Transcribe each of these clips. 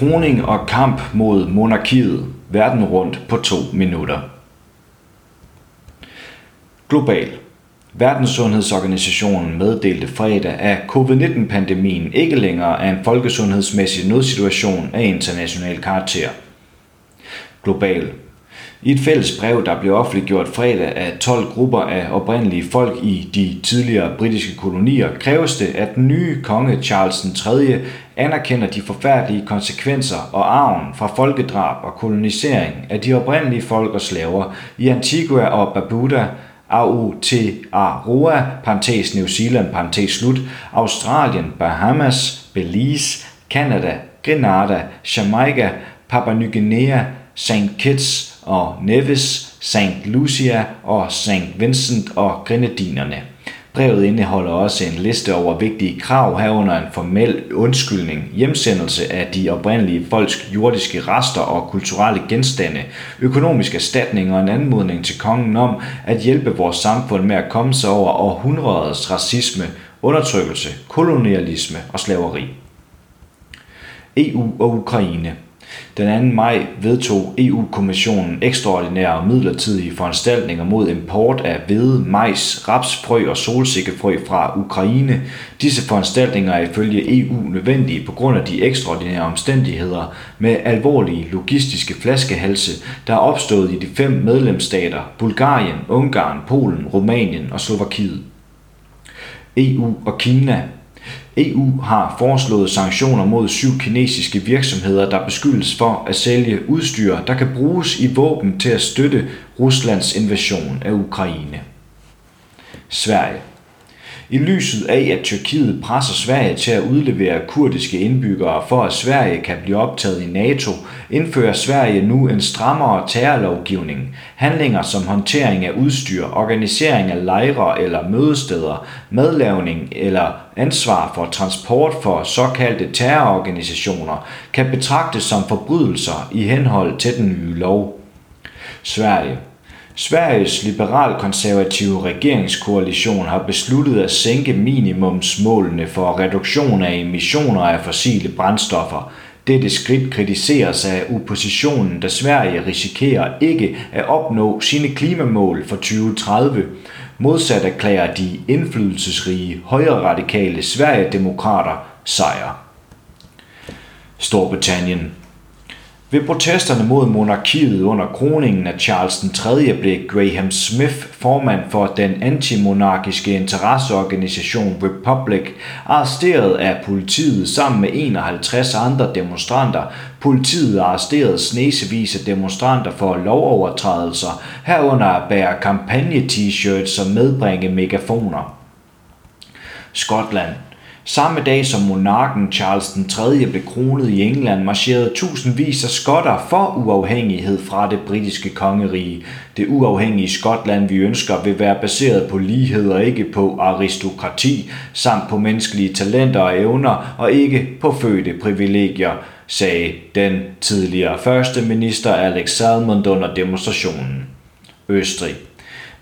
Kroning og kamp mod monarkiet. Verden rundt på to minutter. Global. Verdenssundhedsorganisationen meddelte fredag, at covid-19-pandemien ikke længere er en folkesundhedsmæssig nødsituation af international karakter. Global. I et fælles brev, der blev offentliggjort fredag af 12 grupper af oprindelige folk i de tidligere britiske kolonier, kræves det, at den nye konge Charles III anerkender de forfærdelige konsekvenser og arven fra folkedrab og kolonisering af de oprindelige folk og slaver i Antigua og Barbuda, Aotearoa, parentes New Zealand, parentes slut, Australien, Bahamas, Belize, Canada, Grenada, Jamaica, Papua Ny Guinea, St. Kitts og Nevis, St. Lucia og St. Vincent og Grenadinerne. Brevet indeholder også en liste over vigtige krav herunder en formel undskyldning, hjemsendelse af de oprindelige folks jordiske rester og kulturelle genstande, økonomisk erstatning og en anmodning til kongen om at hjælpe vores samfund med at komme sig over århundredets racisme, undertrykkelse, kolonialisme og slaveri. EU og Ukraine den 2. maj vedtog EU-kommissionen ekstraordinære og midlertidige foranstaltninger mod import af hvede, majs, rapsfrø og solsikkefrø fra Ukraine. Disse foranstaltninger er ifølge EU nødvendige på grund af de ekstraordinære omstændigheder med alvorlige logistiske flaskehalse, der er opstået i de fem medlemsstater Bulgarien, Ungarn, Polen, Rumænien og Slovakiet. EU og Kina EU har foreslået sanktioner mod syv kinesiske virksomheder, der beskyldes for at sælge udstyr, der kan bruges i våben til at støtte Ruslands invasion af Ukraine. Sverige i lyset af, at Tyrkiet presser Sverige til at udlevere kurdiske indbyggere for at Sverige kan blive optaget i NATO, indfører Sverige nu en strammere terrorlovgivning. Handlinger som håndtering af udstyr, organisering af lejre eller mødesteder, medlavning eller ansvar for transport for såkaldte terrororganisationer kan betragtes som forbrydelser i henhold til den nye lov. Sverige Sveriges liberal-konservative regeringskoalition har besluttet at sænke minimumsmålene for reduktion af emissioner af fossile brændstoffer. Dette skridt kritiseres af oppositionen, da Sverige risikerer ikke at opnå sine klimamål for 2030. Modsat erklærer de indflydelsesrige højre-radikale Sverigedemokrater sejr. Storbritannien ved protesterne mod monarkiet under kroningen af Charles den 3. blev Graham Smith formand for den antimonarkiske interesseorganisation Republic arresteret af politiet sammen med 51 andre demonstranter. Politiet arresterede snesevis af demonstranter for lovovertrædelser, herunder at bære kampagne-t-shirts og medbringe megafoner. Skotland Samme dag som monarken Charles den 3. blev kronet i England, marcherede tusindvis af skotter for uafhængighed fra det britiske kongerige. Det uafhængige Skotland, vi ønsker, vil være baseret på lighed og ikke på aristokrati, samt på menneskelige talenter og evner og ikke på fødte privilegier, sagde den tidligere første minister Alex Salmond under demonstrationen. Østrig.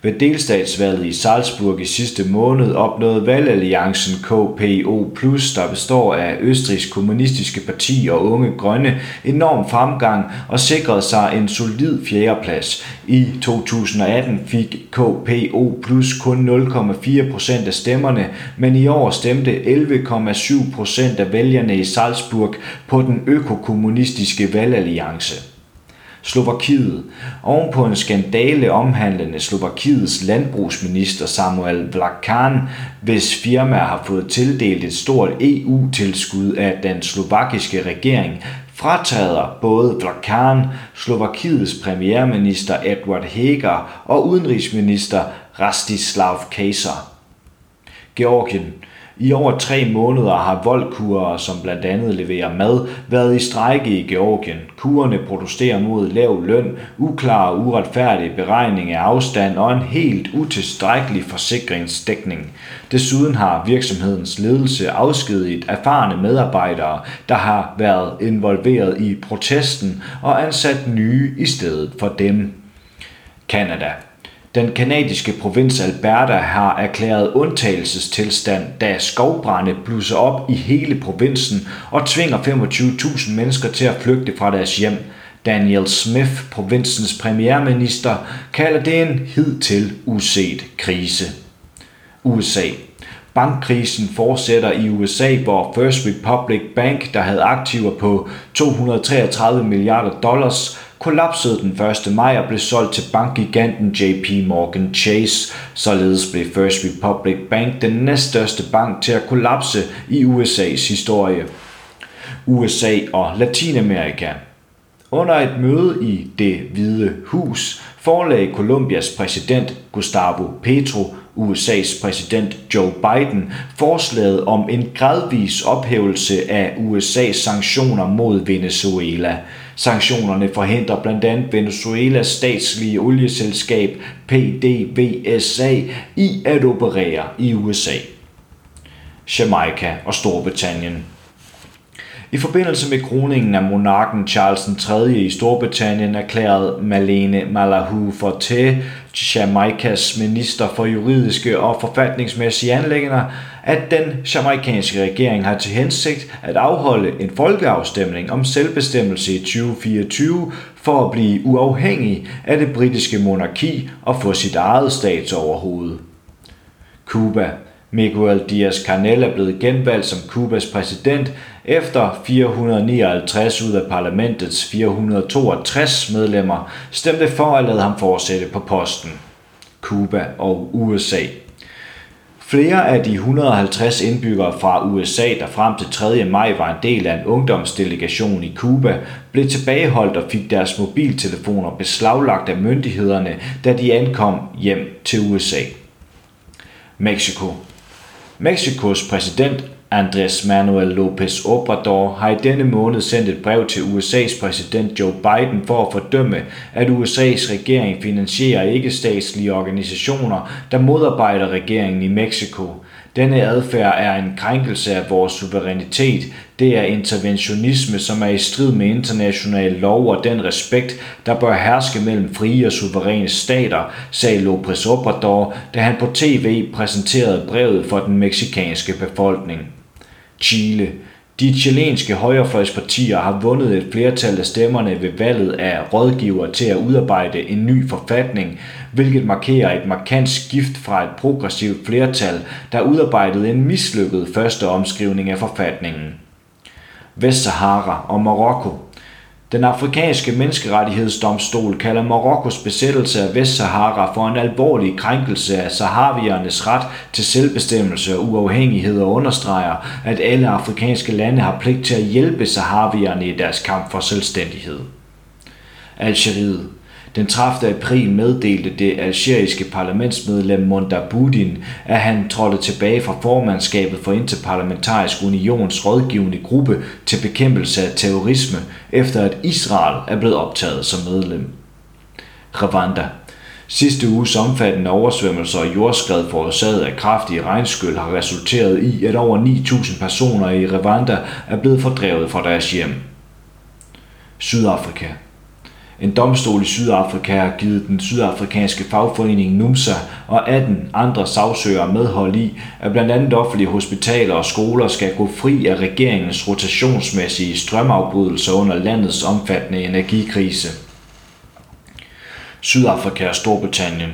Ved delstatsvalget i Salzburg i sidste måned opnåede valgalliancen KPO+, der består af Østrigs kommunistiske parti og unge grønne, enorm fremgang og sikrede sig en solid fjerdeplads. I 2018 fik KPO kun 0,4 procent af stemmerne, men i år stemte 11,7 procent af vælgerne i Salzburg på den økokommunistiske valgalliance. Slovakiet. Oven på en skandale omhandlende Slovakiets landbrugsminister Samuel Vlakan, hvis firma har fået tildelt et stort EU-tilskud af den slovakiske regering, fratager både Vlakan, Slovakiets premierminister Edward Heger og udenrigsminister Rastislav Kejser. Georgien i over tre måneder har voldkurer, som blandt andet leverer mad, været i strejke i Georgien. Kurerne protesterer mod lav løn, uklar og uretfærdig beregning af afstand og en helt utilstrækkelig forsikringsdækning. Desuden har virksomhedens ledelse afskediget erfarne medarbejdere, der har været involveret i protesten og ansat nye i stedet for dem. Canada. Den kanadiske provins Alberta har erklæret undtagelsestilstand, da skovbrænde blusser op i hele provinsen og tvinger 25.000 mennesker til at flygte fra deres hjem. Daniel Smith, provinsens premierminister, kalder det en hidtil uset krise. USA Bankkrisen fortsætter i USA, hvor First Republic Bank, der havde aktiver på 233 milliarder dollars, kollapsede den 1. maj og blev solgt til bankgiganten JP Morgan Chase. Således blev First Republic Bank den næststørste bank til at kollapse i USA's historie. USA og Latinamerika. Under et møde i det hvide hus forelagde Colombias præsident Gustavo Petro USA's præsident Joe Biden forslaget om en gradvis ophævelse af USA's sanktioner mod Venezuela. Sanktionerne forhindrer blandt andet Venezuelas statslige olieselskab PDVSA i at operere i USA. Jamaica og Storbritannien i forbindelse med kroningen af monarken Charles III i Storbritannien erklærede Malene Malahu Forte, Jamaicas minister for juridiske og forfatningsmæssige anlægner, at den jamaikanske regering har til hensigt at afholde en folkeafstemning om selvbestemmelse i 2024 for at blive uafhængig af det britiske monarki og få sit eget statsoverhoved. Cuba Miguel Díaz-Canel er blevet genvalgt som Kubas præsident efter 459 ud af parlamentets 462 medlemmer stemte for at lade ham fortsætte på posten. Kuba og USA. Flere af de 150 indbyggere fra USA, der frem til 3. maj var en del af en ungdomsdelegation i Kuba, blev tilbageholdt og fik deres mobiltelefoner beslaglagt af myndighederne, da de ankom hjem til USA. Mexico. Mexikos præsident Andrés Manuel López Obrador har i denne måned sendt et brev til USA's præsident Joe Biden for at fordømme, at USA's regering finansierer ikke-statslige organisationer, der modarbejder regeringen i Mexico. Denne adfærd er en krænkelse af vores suverænitet. Det er interventionisme, som er i strid med international lov og den respekt, der bør herske mellem frie og suveræne stater, sagde López Obrador, da han på tv præsenterede brevet for den meksikanske befolkning. Chile. De chilenske højrefløjspartier har vundet et flertal af stemmerne ved valget af rådgiver til at udarbejde en ny forfatning, hvilket markerer et markant skift fra et progressivt flertal, der udarbejdede en mislykket første omskrivning af forfatningen. Vestsahara og Marokko den afrikanske menneskerettighedsdomstol kalder Marokkos besættelse af Vestsahara for en alvorlig krænkelse af sahaviernes ret til selvbestemmelse og uafhængighed og understreger, at alle afrikanske lande har pligt til at hjælpe sahavierne i deres kamp for selvstændighed. Algeriet den 30. april meddelte det algeriske parlamentsmedlem Monda Budin, at han trådte tilbage fra formandskabet for Interparlamentarisk Unions rådgivende gruppe til bekæmpelse af terrorisme, efter at Israel er blevet optaget som medlem. Rwanda Sidste uges omfattende oversvømmelser og jordskred forårsaget af kraftige regnskyl har resulteret i, at over 9.000 personer i Rwanda er blevet fordrevet fra deres hjem. Sydafrika en domstol i Sydafrika har givet den sydafrikanske fagforening NUMSA og 18 andre sagsøgere medhold i, at blandt andet offentlige hospitaler og skoler skal gå fri af regeringens rotationsmæssige strømafbrydelser under landets omfattende energikrise. Sydafrika og Storbritannien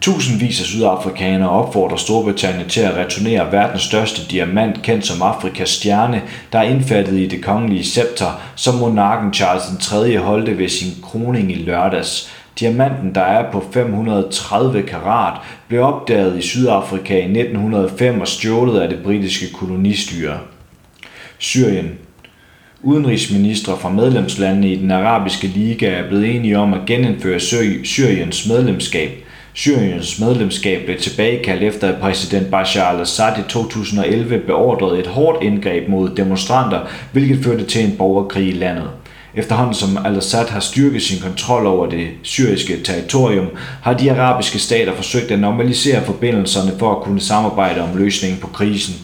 Tusindvis af sydafrikanere opfordrer Storbritannien til at returnere verdens største diamant, kendt som Afrikas stjerne, der er indfattet i det kongelige scepter, som monarken Charles III holdte ved sin kroning i lørdags. Diamanten, der er på 530 karat, blev opdaget i Sydafrika i 1905 og stjålet af det britiske kolonistyre. Syrien Udenrigsministre fra medlemslandene i den arabiske liga er blevet enige om at genindføre Syriens medlemskab – Syriens medlemskab blev tilbagekaldt efter at præsident Bashar al-Assad i 2011 beordrede et hårdt indgreb mod demonstranter, hvilket førte til en borgerkrig i landet. Efterhånden som al-Assad har styrket sin kontrol over det syriske territorium, har de arabiske stater forsøgt at normalisere forbindelserne for at kunne samarbejde om løsningen på krisen.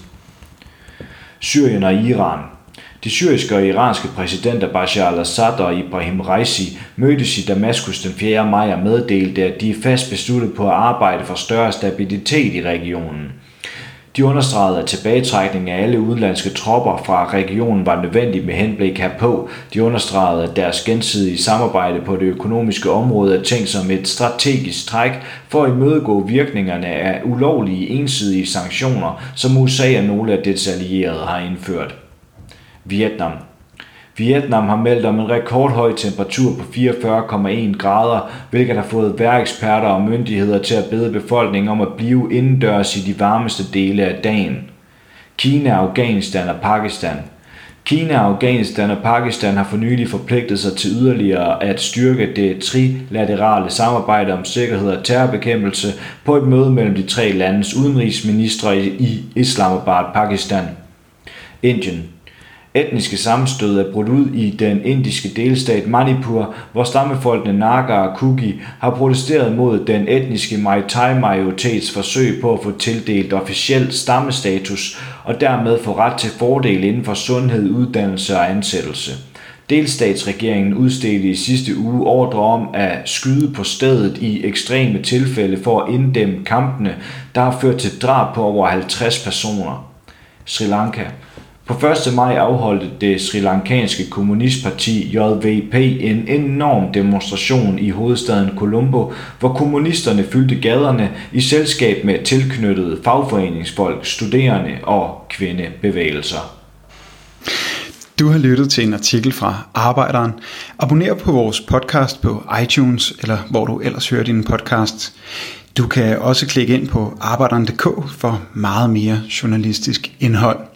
Syrien og Iran de syriske og iranske præsidenter Bashar al-Assad og Ibrahim Raisi mødtes i Damaskus den 4. maj og meddelte, at de er fast besluttet på at arbejde for større stabilitet i regionen. De understregede, at tilbagetrækning af alle udenlandske tropper fra regionen var nødvendig med henblik herpå. De understregede, at deres gensidige samarbejde på det økonomiske område er tænkt som et strategisk træk for at imødegå virkningerne af ulovlige ensidige sanktioner, som USA og nogle af dets allierede har indført. Vietnam Vietnam har meldt om en rekordhøj temperatur på 44,1 grader, hvilket har fået vejreksperter og myndigheder til at bede befolkningen om at blive indendørs i de varmeste dele af dagen. Kina, Afghanistan og Pakistan Kina, Afghanistan og Pakistan har for nylig forpligtet sig til yderligere at styrke det trilaterale samarbejde om sikkerhed og terrorbekæmpelse på et møde mellem de tre landes udenrigsministre i Islamabad, Pakistan. Indien Etniske sammenstød er brudt ud i den indiske delstat Manipur, hvor stammefolkene Naga og Kuki har protesteret mod den etniske Maitai-majoritets forsøg på at få tildelt officiel stammestatus og dermed få ret til fordel inden for sundhed, uddannelse og ansættelse. Delstatsregeringen udstedte i sidste uge ordre om at skyde på stedet i ekstreme tilfælde for at inddæmme kampene, der har ført til drab på over 50 personer. Sri Lanka på 1. maj afholdte det sri lankanske kommunistparti JVP en enorm demonstration i hovedstaden Colombo, hvor kommunisterne fyldte gaderne i selskab med tilknyttede fagforeningsfolk, studerende og kvindebevægelser. Du har lyttet til en artikel fra Arbejderen. Abonner på vores podcast på iTunes, eller hvor du ellers hører din podcast. Du kan også klikke ind på arbejderen.dk for meget mere journalistisk indhold.